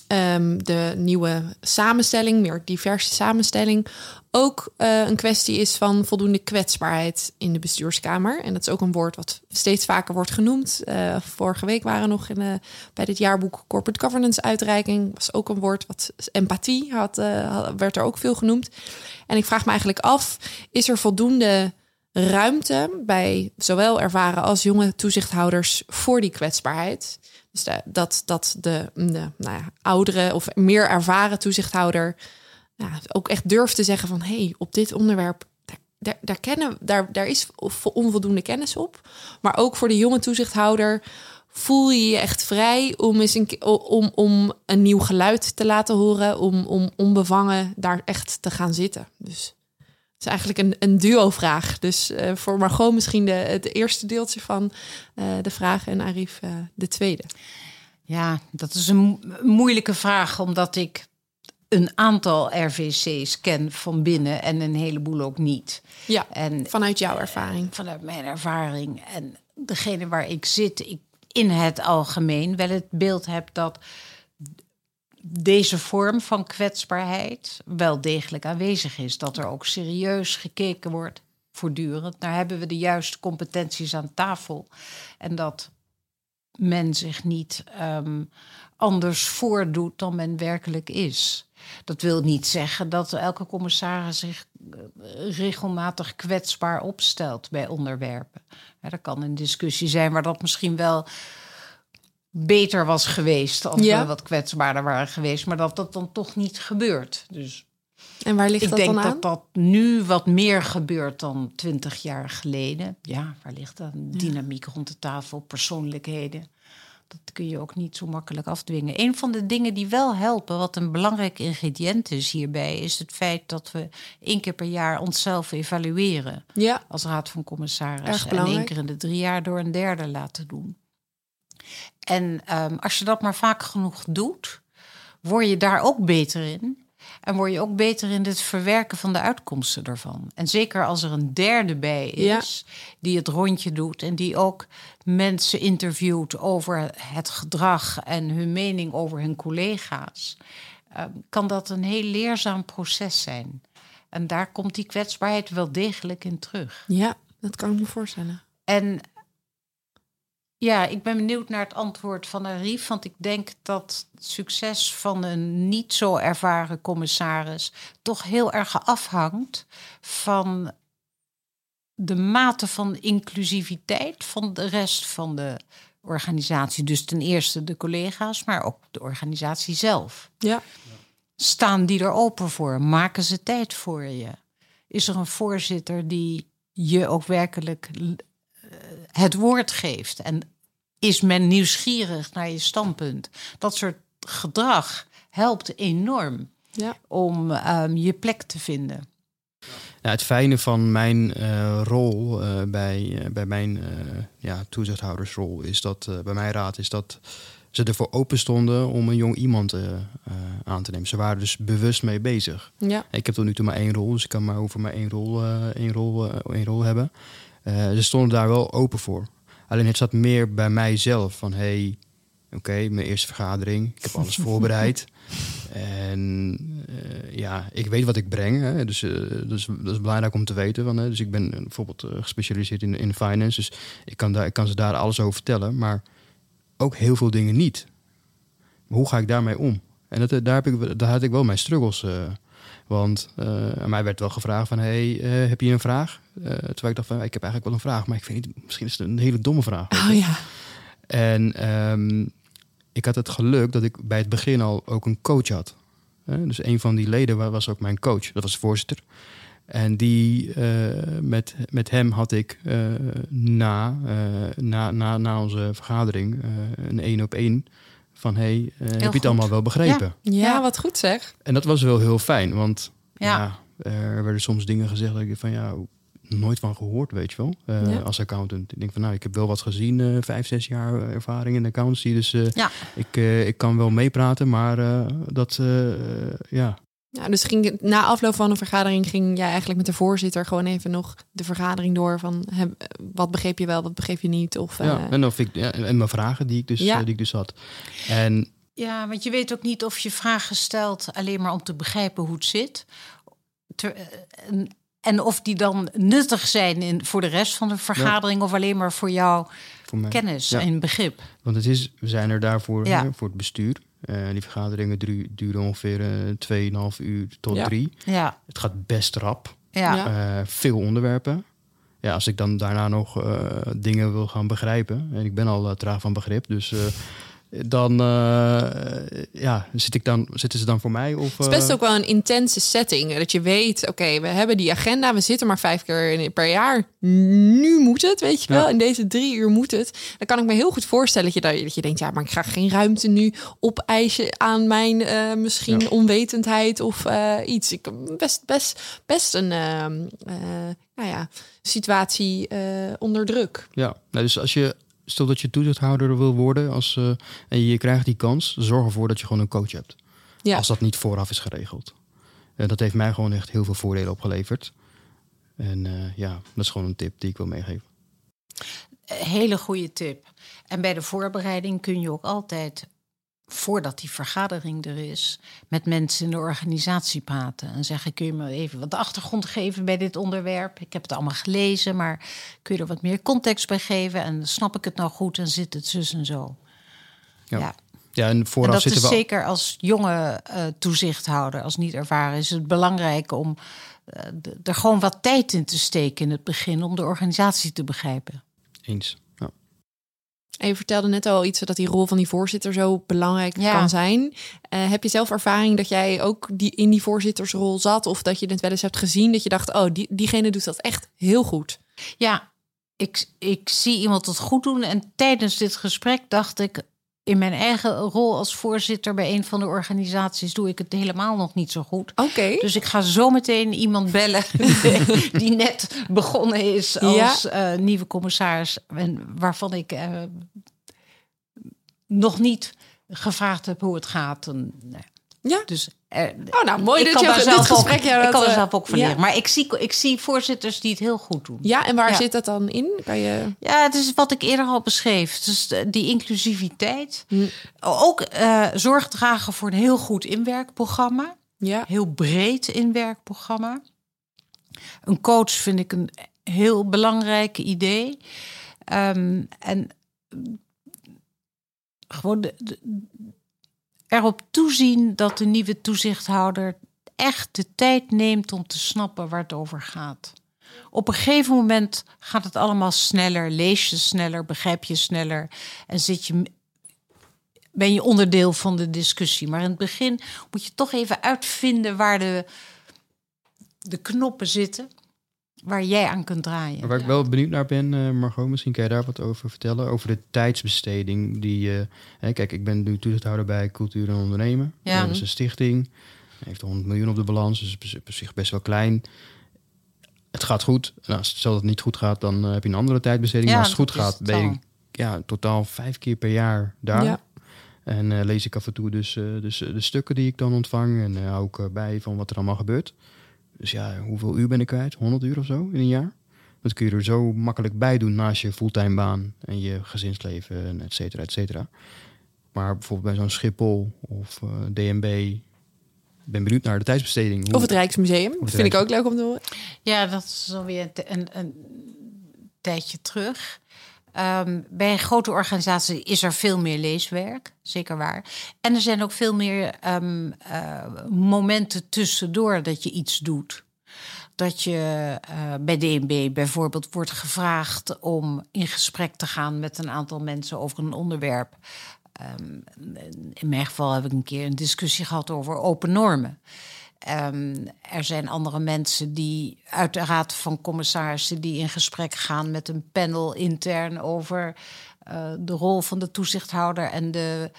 ehm, de nieuwe samenstelling, meer diverse samenstelling, ook eh, een kwestie is van voldoende kwetsbaarheid in de bestuurskamer. En dat is ook een woord wat steeds vaker wordt genoemd. Eh, vorige week waren nog in, bij dit jaarboek Corporate Governance uitreiking, was ook een woord wat empathie had- werd er ook veel genoemd. En ik vraag me eigenlijk af, is er voldoende ruimte bij zowel ervaren als jonge toezichthouders voor die kwetsbaarheid. Dus dat, dat de, de nou ja, oudere of meer ervaren toezichthouder ook echt durft te zeggen van hé, hey, op dit onderwerp. Daar, daar, kennen, daar, daar is onvoldoende kennis op. Maar ook voor de jonge toezichthouder voel je je echt vrij om, eens een, om, om een nieuw geluid te laten horen. Om, om onbevangen daar echt te gaan zitten. Dus is eigenlijk een, een duo-vraag. Dus eh, voor Margot misschien de, het eerste deeltje van eh, de vraag en Arif eh, de tweede. Ja, dat is een mo- moeilijke vraag, omdat ik een aantal RVC's ken van binnen en een heleboel ook niet. Ja, En vanuit jouw ervaring. vanuit mijn ervaring en degene waar ik zit, ik in het algemeen wel het beeld heb dat deze vorm van kwetsbaarheid wel degelijk aanwezig is. Dat er ook serieus gekeken wordt, voortdurend. Daar hebben we de juiste competenties aan tafel. En dat men zich niet ehm, anders voordoet dan men werkelijk is. Dat wil niet zeggen dat elke commissaris zich eh, regelmatig kwetsbaar opstelt bij onderwerpen. Ja, er kan een discussie zijn waar dat misschien wel beter was geweest als Ja. we wat kwetsbaarder waren geweest, maar dat dat dan toch niet gebeurt. Dus En waar ligt ik dat denk dan aan? dat dat nu wat meer gebeurt dan twintig jaar geleden. Ja, waar ligt dat? Dynamiek rond de tafel, persoonlijkheden. Dat kun je ook niet zo makkelijk afdwingen. Een van de dingen die wel helpen, wat een belangrijk ingrediënt is hierbij, is het feit dat we één keer per jaar onszelf evalueren Ja, als raad van Erg commissarissen. En één keer in de drie jaar door een derde laten doen. En ehm, als je dat maar vaak genoeg doet, word je daar ook beter in. En word je ook beter in het verwerken van de uitkomsten ervan. En zeker als er een derde bij is, die het rondje doet en die ook mensen interviewt over het gedrag en hun mening over hun collega's, ehm, kan dat een heel leerzaam proces zijn. En daar komt die kwetsbaarheid wel degelijk in terug. ja, dat kan ik me voorstellen. En ja, ik ben benieuwd naar het antwoord van Arif. Want ik denk dat het succes van een niet zo ervaren commissaris toch heel erg afhangt van de mate van inclusiviteit van de rest van de organisatie. Dus ten eerste de collega's, maar ook de organisatie zelf. Ja, Staan die er open voor? Maken ze tijd voor je? Is er een voorzitter die je ook werkelijk het woord geeft? En is men nieuwsgierig naar je standpunt? Dat soort gedrag helpt enorm ja. om ehm, je plek te vinden. Ja, het fijne van mijn eh, rol eh, bij, eh, bij mijn eh, ja, toezichthoudersrol is dat bij mijn raad is dat ze ervoor open stonden om een jong iemand aan te nemen. Ze waren dus bewust mee bezig. ja. Ik heb tot nu toe maar één rol, dus ik kan maar over maar één rol, eh, één rol, eh, één rol hebben. Eh, ze stonden daar wel open voor. Alleen het zat meer bij mijzelf van hey, oké, mijn eerste vergadering, ik heb alles (laughs) voorbereid. En eh, ja, ik weet wat ik breng, hè, dus eh, dat, is, dat is belangrijk om te weten. Van, hè. Dus ik ben bijvoorbeeld gespecialiseerd in, in finance, dus ik kan, daar, ik kan ze daar alles over vertellen, maar ook heel veel dingen niet. Maar hoe ga ik daarmee om? En dat, daar, heb ik, daar had ik wel mijn struggles. Want eh, aan mij werd wel gevraagd van... Hey, eh, heb je een vraag? Eh, terwijl ik dacht van, ik heb eigenlijk wel een vraag. Maar ik weet niet, misschien is het een hele domme vraag. Oh ja. En ehm, ik had het geluk dat ik bij het begin al ook een coach had. Dus een van die leden wa- was ook mijn coach. Dat was de voorzitter. En die, met, met hem had ik na, na, na, na onze vergadering een één op één van... hey, eh, heb je het goed. allemaal wel begrepen? Ja, Ja. wat goed zeg. En dat was wel heel fijn, want Ja. ja. er werden soms dingen gezegd dat ik van ja, nooit van gehoord, weet je wel. Eh, Ja. Als accountant. Ik denk van nou, ik heb wel wat gezien, eh, vijf, zes jaar ervaring in de accountancy. Dus eh, Ja. ik, eh, ik kan wel meepraten, maar eh, dat, eh, ja. Ja, dus ging, na afloop van een vergadering ging jij eigenlijk met de voorzitter gewoon even nog de vergadering door van heb, wat begreep je wel, wat begreep je niet? Of, Ja, eh, en, of ik, ja, en mijn vragen die ik, dus, Ja. eh, die ik dus had. En Ja, want je weet ook niet of je vragen stelt alleen maar om te begrijpen hoe het zit. Ter- eh, en, en of die dan nuttig zijn in, voor de rest van de vergadering of alleen maar voor jouw voor kennis Ja. en begrip. Want het is, we zijn er daarvoor Ja. hè, voor het bestuur. Eh, die vergaderingen duren ongeveer eh 2,5 uur tot Ja. drie. Ja, Het gaat best rap. ja. Eh, veel onderwerpen. Ja, als ik dan daarna nog eh, dingen wil gaan begrijpen. En ik ben al eh, traag van begrip. Dus eh, dan eh, ja, zit ik dan, zitten ze dan voor mij? Of, Het is best eh, ook wel een intense setting. Dat je weet, oké, we hebben die agenda. We zitten maar vijf keer per jaar. Nu moet het, weet je wel. Ja. In deze drie uur moet het. Dan kan ik me heel goed voorstellen dat je, dat je denkt... ja, maar ik ga geen ruimte nu opeisen aan mijn eh, misschien Ja. onwetendheid of iets. Ik, best, best, best een ehm, eh, nou ja, situatie onder druk. Ja, nou, dus als je stel dat je toezichthouder wil worden als, eh, en je krijgt die kans, zorg ervoor dat je gewoon een coach hebt. Ja. Als dat niet vooraf is geregeld. En dat heeft mij gewoon echt heel veel voordelen opgeleverd. En eh, ja, dat is gewoon een tip die ik wil meegeven. Hele goede tip. En bij de voorbereiding kun je ook altijd, voordat die vergadering er is, met mensen in de organisatie praten. En zeggen: Kun je me even wat achtergrond geven bij dit onderwerp? Ik heb het allemaal gelezen, maar kun je er wat meer context bij geven? En snap ik het nou goed en zit het zus en zo? Ja. ja. Ja, en En vooraf dat zitten is we. zeker als jonge eh, toezichthouder, als niet ervaren, is het belangrijk om eh, er gewoon wat tijd in te steken in het begin om de organisatie te begrijpen. Eens. En je vertelde net al iets dat die rol van die voorzitter zo belangrijk Ja. kan zijn. Eh, heb je zelf ervaring dat jij ook die, in die voorzittersrol zat? Of dat je het wel eens hebt gezien dat je dacht, oh, die, diegene doet dat echt heel goed. Ja, ik, ik zie iemand het goed doen. En tijdens dit gesprek dacht ik, in mijn eigen rol als voorzitter bij een van de organisaties doe ik het helemaal nog niet zo goed. Oké. Dus ik ga zo meteen iemand bellen (laughs) die net begonnen is als eh, nieuwe commissaris. En waarvan ik eh, nog niet gevraagd heb hoe het gaat. En, nee. Ja. Dus, Oh, nou, mooi ik dat je dit zelf gesprek ook, ik kan er eh, zelf ook van ja. leren. Maar ik zie, ik zie voorzitters die het heel goed doen. Ja, en waar Ja. zit dat dan in? Kan je... Ja, het is wat ik eerder al beschreef. Dus die inclusiviteit. Hm. Ook eh, zorg dragen voor een heel goed inwerkprogramma. Ja. Heel breed inwerkprogramma. Een coach vind ik een heel belangrijk idee. Ehm, en gewoon de, de- erop toezien dat de nieuwe toezichthouder echt de tijd neemt om te snappen waar het over gaat. Op een gegeven moment gaat het allemaal sneller, lees je sneller, begrijp je sneller en zit je, ben je onderdeel van de discussie. Maar in het begin moet je toch even uitvinden waar de, de knoppen zitten, waar jij aan kunt draaien. Waar ik wel benieuwd naar ben, eh, Margot, misschien kan je daar wat over vertellen. Over de tijdsbesteding. Die, eh, hè, kijk, ik ben nu toezichthouder bij Cultuur en Ondernemen. Ja. Dat is een stichting. Heeft 100 miljoen op de balans, dus is op zich best wel klein. Het gaat goed. Nou, als stel dat het niet goed gaat, dan eh, heb je een andere tijdbesteding. Ja, maar als het goed gaat, ben je dan. ja, totaal vijf keer per jaar daar. Ja. En lees ik af en toe dus, dus de stukken die ik dan ontvang. En hou ik bij van wat er allemaal gebeurt. Dus ja, hoeveel uur ben ik kwijt? 100 uur of zo in een jaar? Dat kun je er zo makkelijk bij doen naast je fulltime baan en je gezinsleven en et cetera, et cetera. Maar bijvoorbeeld bij zo'n Schiphol of eh, DNB, ik ben benieuwd naar de tijdsbesteding. Hoe- Of het Rijksmuseum. het Vind ik ook leuk om te horen. Ja, dat is alweer een, een, een tijdje terug. Ehm, bij een grote organisatie is er veel meer leeswerk, zeker waar. En er zijn ook veel meer ehm, eh, momenten tussendoor dat je iets doet. Dat je eh, bij DNB bijvoorbeeld wordt gevraagd om in gesprek te gaan met een aantal mensen over een onderwerp. Ehm, in mijn geval heb ik een keer een discussie gehad over open normen. Ehm, er zijn andere mensen die uit de raad van commissarissen die in gesprek gaan met een panel intern over eh, de rol van de toezichthouder en de,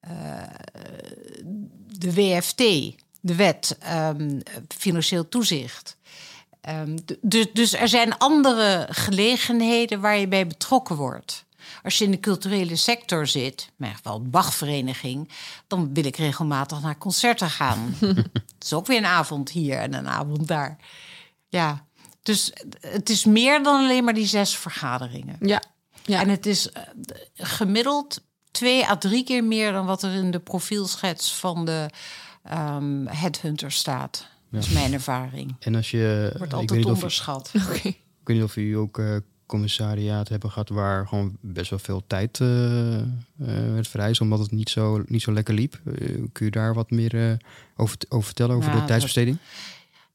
eh, de WFT, de wet ehm, financieel toezicht. Ehm, dus, dus er zijn andere gelegenheden waar je bij betrokken wordt. Als je in de culturele sector zit, in ieder geval de Bachvereniging, dan wil ik regelmatig naar concerten gaan. (laughs) Het is ook weer een avond hier en een avond daar. Ja, dus het is meer dan alleen maar die zes vergaderingen. Ja. ja. En het is eh, gemiddeld twee à drie keer meer dan wat er in de profielschets van de ehm headhunter staat. Dat is mijn ervaring. En als je... Wordt ik, weet altijd niet of, onderschat. (laughs) Oké. ik weet niet of jullie ook eh commissariaat hebben gehad waar gewoon best wel veel tijd eh eh, werd vereist, omdat het niet zo, niet zo lekker liep. Eh, kun je daar wat meer over, over vertellen, over de tijdsbesteding?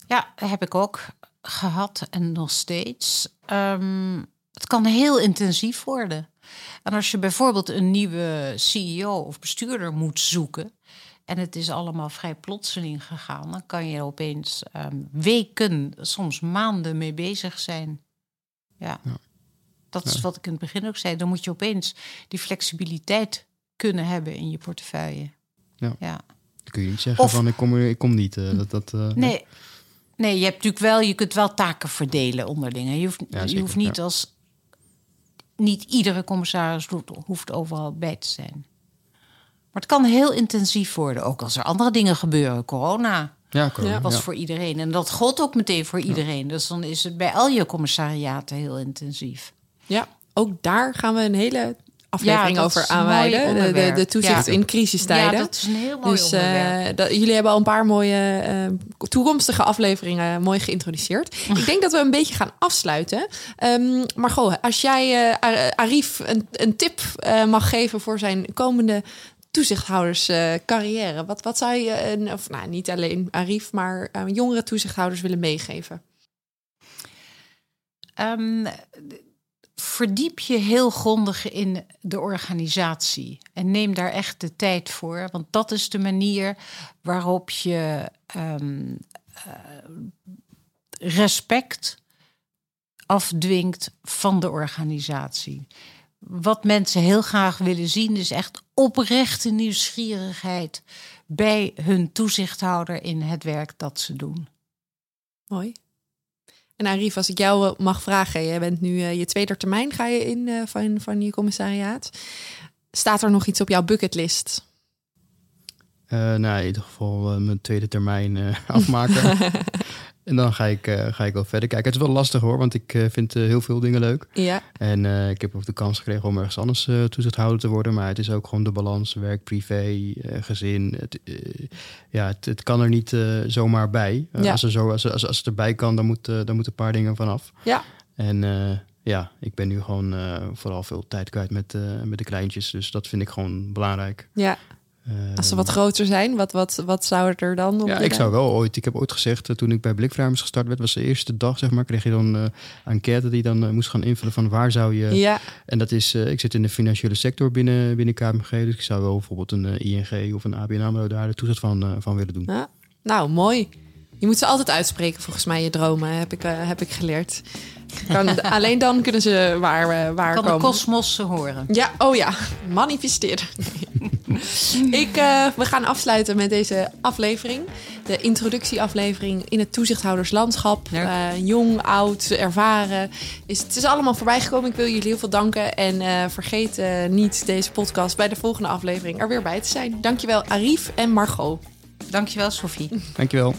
Ja, heb ik ook gehad en nog steeds. Ehm, het kan heel intensief worden. En als je bijvoorbeeld een nieuwe CEO of bestuurder moet zoeken. En het is allemaal vrij plotseling gegaan. Dan kan je opeens ehm, weken, soms maanden mee bezig zijn. Ja. Ja. Dat is wat ik in het begin ook zei. Dan moet je opeens die flexibiliteit kunnen hebben in je portefeuille. Ja. ja. Dan kun je niet zeggen Of- van ik kom, ik kom niet. eh, dat, dat, eh, Nee. Nee, je hebt natuurlijk wel, je kunt wel taken verdelen onderling. Je hoeft, Ja, je hoeft niet ja. als niet iedere commissaris hoeft, hoeft overal bij te zijn. Maar het kan heel intensief worden, ook als er andere dingen gebeuren. Corona Ja, corona, was ja. voor iedereen en dat gold ook meteen voor iedereen. Dus dan is het bij al je commissariaten heel intensief. Ja, ook daar gaan we een hele aflevering over aanwijden. De, de, de toezicht Ja. in crisistijden. Ja, dat is een heel mooi dus eh, onderwerp. dat, jullie hebben al een paar mooie eh, toekomstige afleveringen mooi geïntroduceerd. (laughs) Ik denk dat we een beetje gaan afsluiten. Ehm, maar goh, als jij eh, Ar- Arif een, een tip eh, mag geven voor zijn komende toezichthouderscarrière, carrière, wat, wat zou je, een, of nou niet alleen Arif, maar eh, jongere toezichthouders willen meegeven? Ehm, verdiep je heel grondig in de organisatie en neem daar echt de tijd voor, want dat is de manier waarop je ehm, eh, respect afdwingt van de organisatie. Wat mensen heel graag willen zien is echt oprechte nieuwsgierigheid bij hun toezichthouder in het werk dat ze doen. Mooi. En Arif, als ik jou eh, mag vragen, jij bent nu eh, je tweede termijn, ga je in eh, van, van je commissariaat. Staat er nog iets op jouw bucketlist? Nou, in ieder geval mijn tweede termijn (laughs) afmaken. (laughs) en dan ga ik, eh, ga ik wel verder kijken. Het is wel lastig hoor, want ik eh, vind eh, heel veel dingen leuk. Ja, En ik heb ook de kans gekregen om ergens anders toezichthouder te worden. Maar het is ook gewoon de balans, werk, privé, gezin. Het, ja, het, het kan er niet zomaar bij. Ja. als, er zo, als, als, als het erbij kan, dan, moet, dan moeten een paar dingen vanaf. ja. En ja, ik ben nu gewoon vooral veel tijd kwijt met, met de kleintjes. Dus dat vind ik gewoon belangrijk. ja. Als ze wat groter zijn, wat, wat, wat zou er dan op ja, ik zou wel ooit. Ik heb ooit gezegd, eh, toen ik bij Blikvruimers gestart werd, was de eerste dag, zeg maar, kreeg je dan eh enquête die je dan eh, moest gaan invullen van waar zou je. Ja, En dat is, ik zit in de financiële sector binnen, binnen KMG, dus ik zou wel bijvoorbeeld een ING of een ABN AMRO daar de toezicht van, van willen doen. ja. Nou, mooi. Je moet ze altijd uitspreken, volgens mij, je dromen, heb ik, heb ik geleerd. Kan, (laughs) alleen dan kunnen ze waar, eh, waar Kan de komen. kosmos ze horen. Ja, oh ja, (laughs) manifesteren. (laughs) Ik, eh, we gaan afsluiten met deze aflevering. De introductieaflevering in het toezichthouderslandschap. Ja. Eh, jong, oud, ervaren. Is, het is allemaal voorbij gekomen. Ik wil jullie heel veel danken. En eh, vergeet niet deze podcast bij de volgende aflevering er weer bij te zijn. Dankjewel Arif en Margot. Dankjewel, Sophie. Dankjewel.